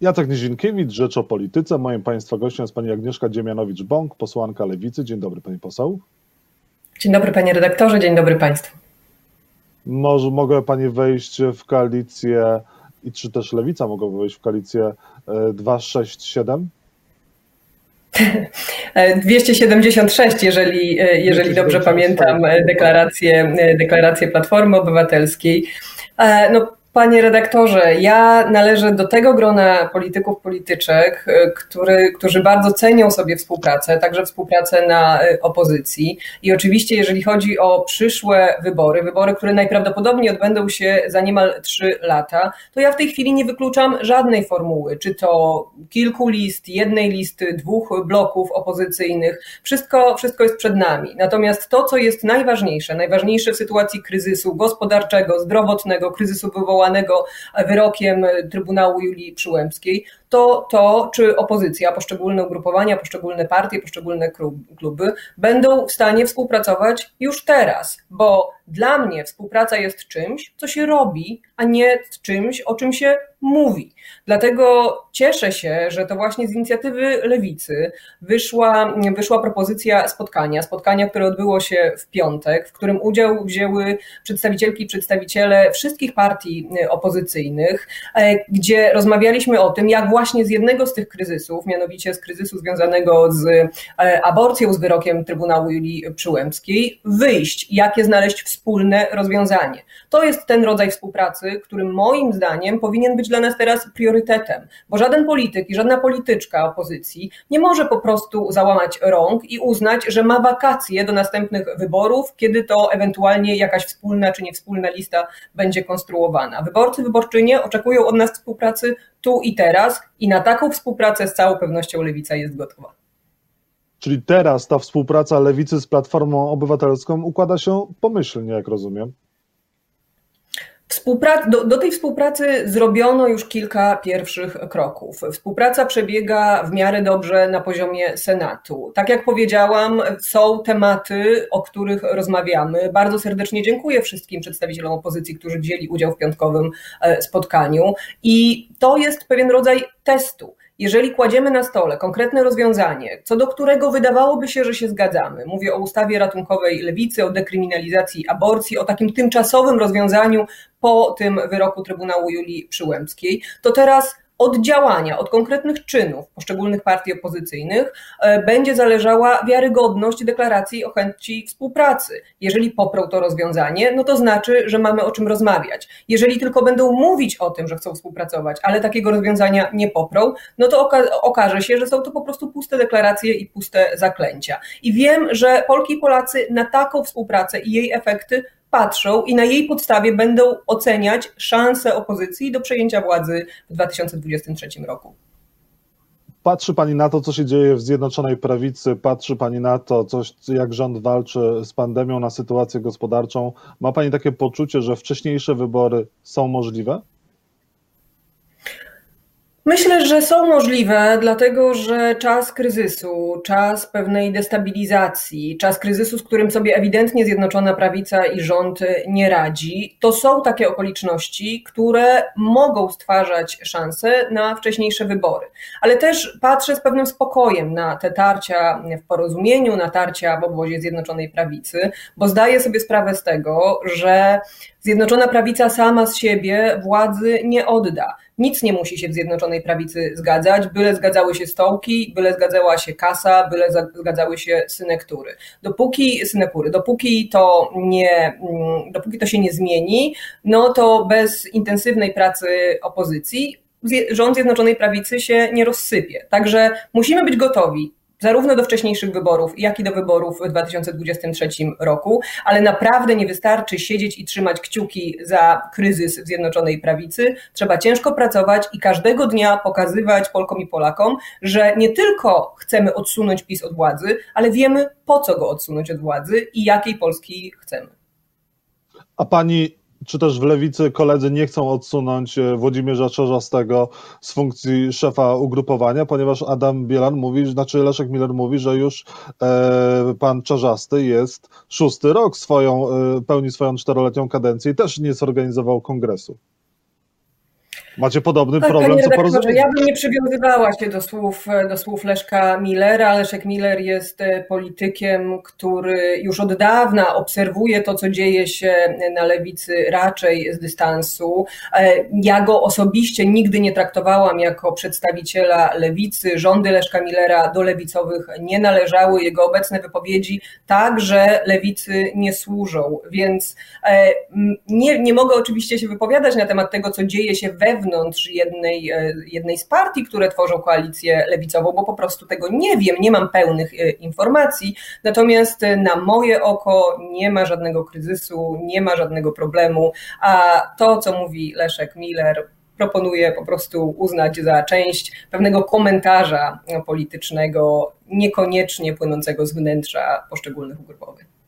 Jacek Nizinkiewicz, Rzecz o Polityce. Moim Państwa gościem jest Pani Agnieszka Dziemianowicz-Bąk, posłanka Lewicy. Dzień dobry Pani poseł. Dzień dobry Panie redaktorze, dzień dobry Państwu. Może mogę Pani wejść w koalicję i czy też Lewica mogłaby wejść w koalicję 267? E, 276, jeżeli, e, jeżeli dobrze pamiętam e, deklarację, deklarację Platformy Obywatelskiej. No, Panie redaktorze, ja należę do tego grona polityków, polityczek, y, który, którzy bardzo cenią sobie współpracę, także współpracę na y, opozycji. I oczywiście, jeżeli chodzi o przyszłe wybory, wybory, które najprawdopodobniej odbędą się za niemal trzy lata, to ja w tej chwili nie wykluczam żadnej formuły, czy to kilku list, jednej listy, dwóch bloków opozycyjnych. Wszystko, wszystko jest przed nami. Natomiast to, co jest najważniejsze, najważniejsze w sytuacji kryzysu gospodarczego, zdrowotnego, kryzysu wywołanego, wywołanego wyrokiem Trybunału Julii Przyłębskiej, to to, czy opozycja, poszczególne ugrupowania, poszczególne partie, poszczególne kluby będą w stanie współpracować już teraz, bo dla mnie współpraca jest czymś, co się robi, a nie czymś, o czym się mówi. Dlatego cieszę się, że to właśnie z inicjatywy lewicy wyszła, wyszła propozycja spotkania, spotkania, które odbyło się w piątek, w którym udział wzięły przedstawicielki i przedstawiciele wszystkich partii opozycyjnych, e, gdzie rozmawialiśmy o tym, jak właśnie z jednego z tych kryzysów, mianowicie z kryzysu związanego z e, aborcją, z wyrokiem Trybunału Julii Przyłębskiej, wyjść, jakie znaleźć wspólne rozwiązanie. To jest ten rodzaj współpracy, który moim zdaniem powinien być dla nas teraz priorytetem, bo żaden polityk i żadna polityczka opozycji nie może po prostu załamać rąk i uznać, że ma wakacje do następnych wyborów, kiedy to ewentualnie jakaś wspólna czy niewspólna lista będzie konstruowana. Wyborcy, wyborczynie oczekują od nas współpracy tu i teraz i na taką współpracę z całą pewnością Lewica jest gotowa. Czyli teraz ta współpraca Lewicy z Platformą Obywatelską układa się pomyślnie, jak rozumiem. Do, do, tej współpracy zrobiono już kilka pierwszych kroków. Współpraca przebiega w miarę dobrze na poziomie Senatu. Tak jak powiedziałam, są tematy, o których rozmawiamy. Bardzo serdecznie dziękuję wszystkim przedstawicielom opozycji, którzy wzięli udział w piątkowym e, spotkaniu. I to jest pewien rodzaj testu jeżeli kładziemy na stole konkretne rozwiązanie, co do którego wydawałoby się, że się zgadzamy, mówię o ustawie ratunkowej lewicy, o dekryminalizacji aborcji, o takim tymczasowym rozwiązaniu po tym wyroku Trybunału Julii Przyłębskiej, to teraz od działania, od konkretnych czynów poszczególnych partii opozycyjnych e, będzie zależała wiarygodność deklaracji o chęci współpracy. Jeżeli poprą to rozwiązanie, no to znaczy, że mamy o czym rozmawiać. Jeżeli tylko będą mówić o tym, że chcą współpracować, ale takiego rozwiązania nie poprą, no to oka okaże się, że są to po prostu puste deklaracje i puste zaklęcia. I wiem, że Polki i Polacy na taką współpracę i jej efekty patrzą i na jej podstawie będą oceniać szanse opozycji do przejęcia władzy w 2023 roku. Patrzy Pani na to, co się dzieje w Zjednoczonej Prawicy, patrzy Pani na to, coś, jak rząd walczy z pandemią, na sytuację gospodarczą. Ma Pani takie poczucie, że wcześniejsze wybory są możliwe? Myślę, że są możliwe, dlatego że czas kryzysu, czas pewnej destabilizacji, czas kryzysu, z którym sobie ewidentnie Zjednoczona Prawica i rząd nie radzi, to są takie okoliczności, które mogą stwarzać szanse na wcześniejsze wybory. Ale też patrzę z pewnym spokojem na te tarcia w porozumieniu, na tarcia w obozie Zjednoczonej Prawicy, bo zdaję sobie sprawę z tego, że Zjednoczona Prawica sama z siebie władzy nie odda. Nic nie musi się w Zjednoczonej Prawicy zgadzać, byle zgadzały się stołki, byle zgadzała się kasa, byle zgadzały się synektury. Dopóki synekury, dopóki to nie, mm, dopóki to się nie zmieni, no to bez intensywnej pracy opozycji rząd Zjednoczonej Prawicy się nie rozsypie. Także musimy być gotowi zarówno do wcześniejszych wyborów, jak i do wyborów w 2023 roku, ale naprawdę nie wystarczy siedzieć i trzymać kciuki za kryzys w Zjednoczonej Prawicy. Trzeba ciężko pracować i każdego dnia pokazywać Polkom i Polakom, że nie tylko chcemy odsunąć PiS od władzy, ale wiemy po co go odsunąć od władzy i jakiej Polski chcemy. A pani czy też w lewicy koledzy nie chcą odsunąć e, Włodzimierza Czarzastego z funkcji szefa ugrupowania, ponieważ Adam Bielan mówi, znaczy Leszek Miller mówi, że już e, pan Czarzasty jest szósty rok swoją, e, pełni swoją czteroletnią kadencję i też nie zorganizował kongresu. Macie podobny tak, problem co porozumienie. Ja bym nie przywiązywała się do słów, do słów Leszka Millera. Leszek Miller jest e, politykiem, który już od dawna obserwuje to, co dzieje się na lewicy raczej z dystansu. E, ja go osobiście nigdy nie traktowałam jako przedstawiciela lewicy. Rządy Leszka Millera do lewicowych nie należały. Jego obecne wypowiedzi także lewicy nie służą, więc e, nie, nie mogę oczywiście się wypowiadać na temat tego, co dzieje się wewnątrz jednej, e, jednej z partii, które tworzą koalicję lewicową, bo po prostu tego nie wiem, nie mam pełnych e, informacji. Natomiast na moje oko nie ma żadnego kryzysu, nie ma żadnego problemu, a to, co mówi Leszek Miller, proponuję po prostu uznać za część pewnego komentarza politycznego, niekoniecznie płynącego z wnętrza poszczególnych ugrupowań.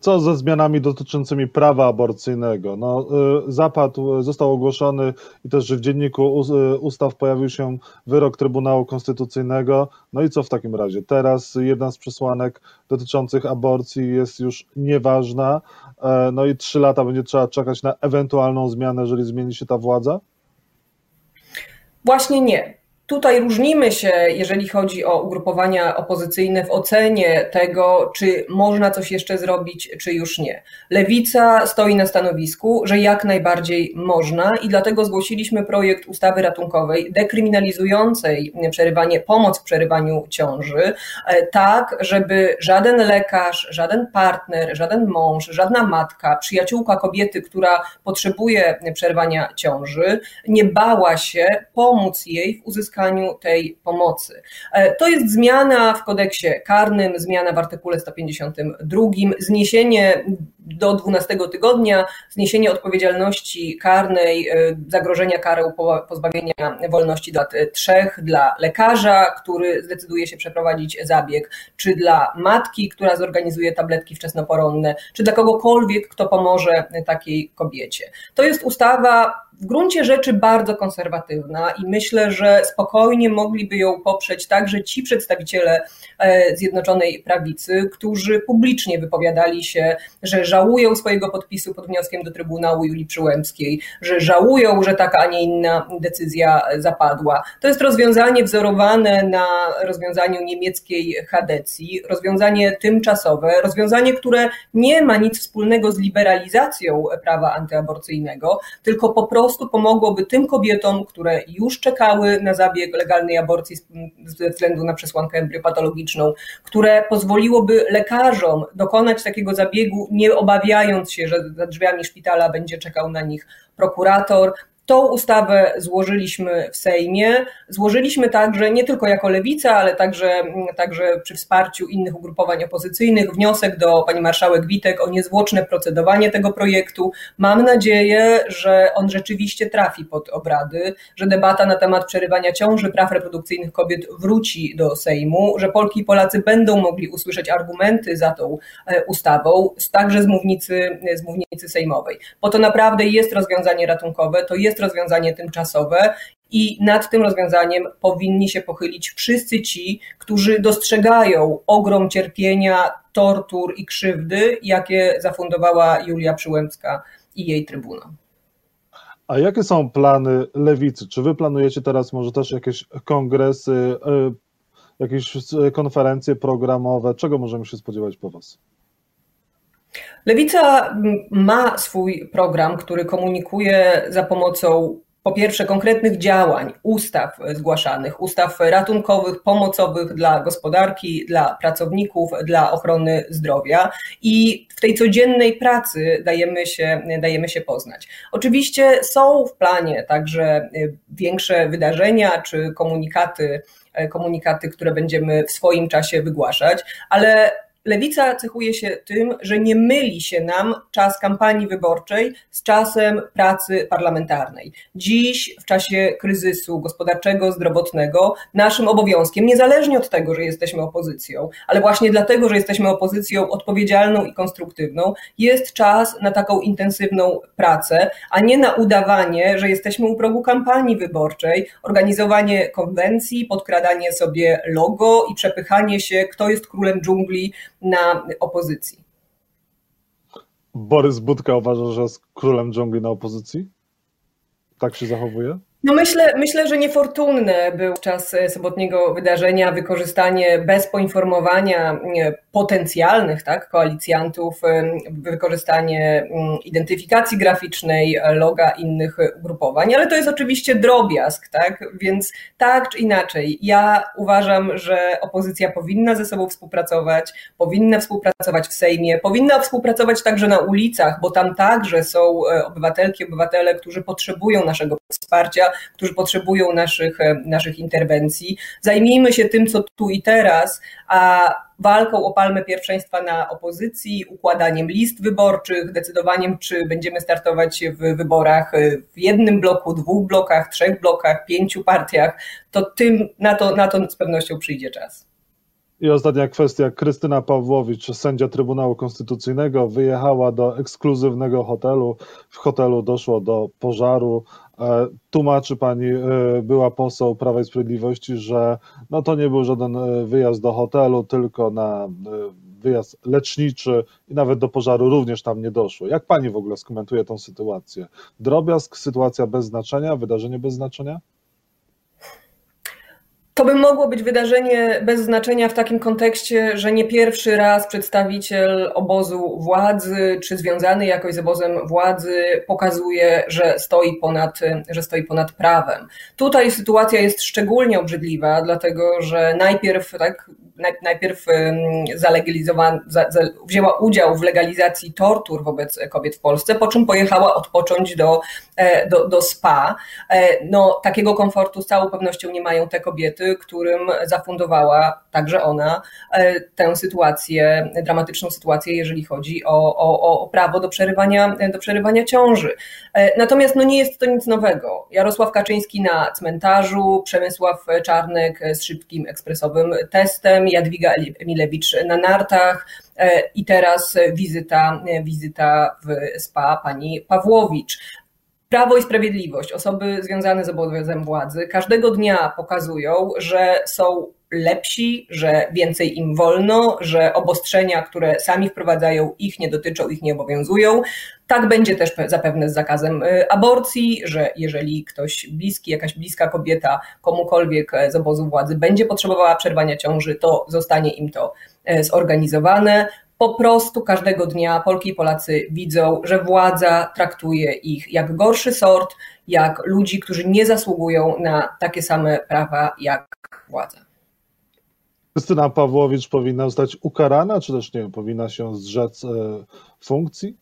Co ze zmianami dotyczącymi prawa aborcyjnego? No, y, zapadł, został ogłoszony i też w dzienniku y, ustaw pojawił się wyrok Trybunału Konstytucyjnego. No i co w takim razie? Teraz jedna z przesłanek dotyczących aborcji jest już nieważna. E, no i trzy lata będzie trzeba czekać na ewentualną zmianę, jeżeli zmieni się ta władza? Właśnie nie. Tutaj różnimy się, jeżeli chodzi o ugrupowania opozycyjne, w ocenie tego, czy można coś jeszcze zrobić, czy już nie. Lewica stoi na stanowisku, że jak najbardziej można i dlatego zgłosiliśmy projekt ustawy ratunkowej dekryminalizującej przerywanie, pomoc w przerywaniu ciąży, e, tak, żeby żaden lekarz, żaden partner, żaden mąż, żadna matka, przyjaciółka kobiety, która potrzebuje przerwania ciąży, nie bała się pomóc jej w uzyskaniu uzyskaniu tej pomocy. E, to jest zmiana w kodeksie karnym, zmiana w artykule 152, zniesienie do 12 tygodnia, zniesienie odpowiedzialności karnej, e, zagrożenia karą pozbawienia wolności lat 3 dla lekarza, który zdecyduje się przeprowadzić zabieg, czy dla matki, która zorganizuje tabletki wczesnoporonne, czy dla kogokolwiek, kto pomoże takiej kobiecie. To jest ustawa w gruncie rzeczy bardzo konserwatywna i myślę, że spokojnie mogliby ją poprzeć także ci przedstawiciele e, Zjednoczonej Prawicy, którzy publicznie wypowiadali się, że żałują swojego podpisu pod wnioskiem do Trybunału Julii Przyłębskiej, że żałują, że taka, a nie inna decyzja zapadła. To jest rozwiązanie wzorowane na rozwiązaniu niemieckiej Hadecji, rozwiązanie tymczasowe, rozwiązanie, które nie ma nic wspólnego z liberalizacją prawa antyaborcyjnego, tylko po prostu prostu pomogłoby tym kobietom, które już czekały na zabieg legalnej aborcji ze względu na przesłankę embryopatologiczną, które pozwoliłoby lekarzom dokonać takiego zabiegu, nie obawiając się, że za drzwiami szpitala będzie czekał na nich prokurator, Tą ustawę złożyliśmy w Sejmie. Złożyliśmy także nie tylko jako lewica, ale także, także przy wsparciu innych ugrupowań opozycyjnych wniosek do pani marszałek Witek o niezwłoczne procedowanie tego projektu. Mam nadzieję, że on rzeczywiście trafi pod obrady, że debata na temat przerywania ciąży praw reprodukcyjnych kobiet wróci do Sejmu, że Polki i Polacy będą mogli usłyszeć argumenty za tą e, ustawą, także z mównicy, z mównicy sejmowej. Bo to naprawdę jest rozwiązanie ratunkowe, to jest jest rozwiązanie tymczasowe i nad tym rozwiązaniem powinni się pochylić wszyscy ci, którzy dostrzegają ogrom cierpienia, tortur i krzywdy, jakie zafundowała Julia Przyłębska i jej trybuna. A jakie są plany lewicy? Czy wy planujecie teraz może też jakieś kongresy, e, jakieś konferencje programowe? Czego możemy się spodziewać po was? Lewica ma swój program, który komunikuje za pomocą po pierwsze konkretnych działań, ustaw zgłaszanych, ustaw ratunkowych, pomocowych dla gospodarki, dla pracowników, dla ochrony zdrowia i w tej codziennej pracy dajemy się, dajemy się poznać. Oczywiście są w planie także większe wydarzenia czy komunikaty, komunikaty, które będziemy w swoim czasie wygłaszać, ale Lewica cechuje się tym, że nie myli się nam czas kampanii wyborczej z czasem pracy parlamentarnej. Dziś, w czasie kryzysu gospodarczego, zdrowotnego, naszym obowiązkiem, niezależnie od tego, że jesteśmy opozycją, ale właśnie dlatego, że jesteśmy opozycją odpowiedzialną i konstruktywną, jest czas na taką intensywną pracę, a nie na udawanie, że jesteśmy u progu kampanii wyborczej, organizowanie konwencji, podkradanie sobie logo i przepychanie się, kto jest królem dżungli na opozycji. Borys Budka uważa, że jest królem dżungli na opozycji? tak się zachowuje? No myślę, myślę, że niefortunne był czas e, sobotniego wydarzenia wykorzystanie bez poinformowania e, potencjalnych tak, koalicjantów, e, wykorzystanie mm, identyfikacji graficznej, loga innych ugrupowań, ale to jest oczywiście drobiazg, tak? Więc tak czy inaczej, ja uważam, że opozycja powinna ze sobą współpracować, powinna współpracować w Sejmie, powinna współpracować także na ulicach, bo tam także są obywatelki, obywatele, którzy potrzebują naszego wsparcia którzy potrzebują naszych, e, naszych interwencji. Zajmijmy się tym, co tu i teraz, a walką o palmę pierwszeństwa na opozycji, układaniem list wyborczych, decydowaniem, czy będziemy startować w wyborach e, w jednym bloku, dwóch blokach, trzech blokach, pięciu partiach, to tym na to, na to z pewnością przyjdzie czas. I ostatnia kwestia. Krystyna Pawłowicz, sędzia Trybunału Konstytucyjnego, wyjechała do ekskluzywnego hotelu. W hotelu doszło do pożaru. E, tłumaczy pani, e, była poseł Prawa i Sprawiedliwości, że no to nie był żaden e, wyjazd do hotelu, tylko na wyjazd leczniczy i nawet do pożaru również tam nie doszło. Jak pani w ogóle skomentuje tą sytuację? Drobiazg, sytuacja bez znaczenia, wydarzenie bez znaczenia? To by mogło być wydarzenie bez znaczenia w takim kontekście, że nie pierwszy raz przedstawiciel obozu władzy, czy związany jakoś z obozem władzy, pokazuje, że stoi ponad, że stoi ponad prawem. Tutaj sytuacja jest szczególnie obrzydliwa, dlatego że najpierw tak, najpierw wzięła udział w legalizacji tortur wobec kobiet w Polsce, po czym pojechała odpocząć do, e, do, do spa. E, no, takiego komfortu z całą pewnością nie mają te kobiety, którym zafundowała także ona e, tę sytuację, dramatyczną sytuację, jeżeli chodzi o, o, o prawo do przerywania, do przerywania ciąży. Natomiast no, nie jest to nic nowego. Jarosław Kaczyński na cmentarzu, Przemysław Czarnek z szybkim ekspresowym testem, Jadwiga Emilewicz na nartach e, i teraz wizyta, wizyta w spa pani Pawłowicz. Prawo i Sprawiedliwość, osoby związane z obozem władzy, każdego dnia pokazują, że są lepsi, że więcej im wolno, że obostrzenia, które sami wprowadzają, ich nie dotyczą, ich nie obowiązują. Tak będzie też zapewne z zakazem y, aborcji, że jeżeli ktoś bliski, jakaś bliska kobieta komukolwiek z obozu władzy będzie potrzebowała przerwania ciąży, to zostanie im to y, zorganizowane po prostu każdego dnia Polki i Polacy widzą, że władza traktuje ich jak gorszy sort, jak ludzi, którzy nie zasługują na takie same prawa jak władza. Krystyna Pawłowicz powinna zostać ukarana, czy też nie powinna się zrzec e, funkcji?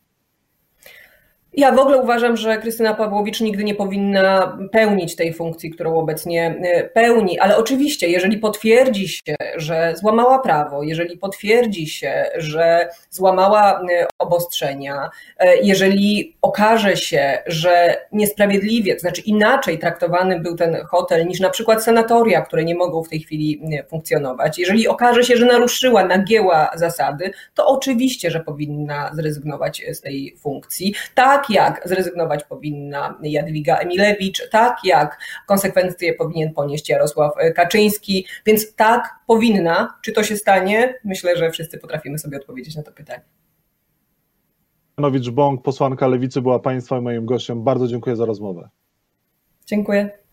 Ja w ogóle uważam, że Krystyna Pawłowicz nigdy nie powinna pełnić tej funkcji, którą obecnie e, pełni, ale oczywiście, jeżeli potwierdzi się, że złamała prawo, jeżeli potwierdzi się, że złamała e, obostrzenia, e, jeżeli okaże się, że niesprawiedliwie, to znaczy inaczej traktowany był ten hotel niż na przykład sanatoria, które nie mogą w tej chwili funkcjonować, jeżeli okaże się, że naruszyła, nagięła zasady, to oczywiście, że powinna zrezygnować z tej funkcji. Tak tak jak zrezygnować powinna Jadwiga Emilewicz, tak jak konsekwencje powinien ponieść Jarosław Kaczyński, więc tak powinna. Czy to się stanie? Myślę, że wszyscy potrafimy sobie odpowiedzieć na to pytanie. Janowicz Bąk, posłanka Lewicy, była Państwa i moim gościem. Bardzo dziękuję za rozmowę. Dziękuję.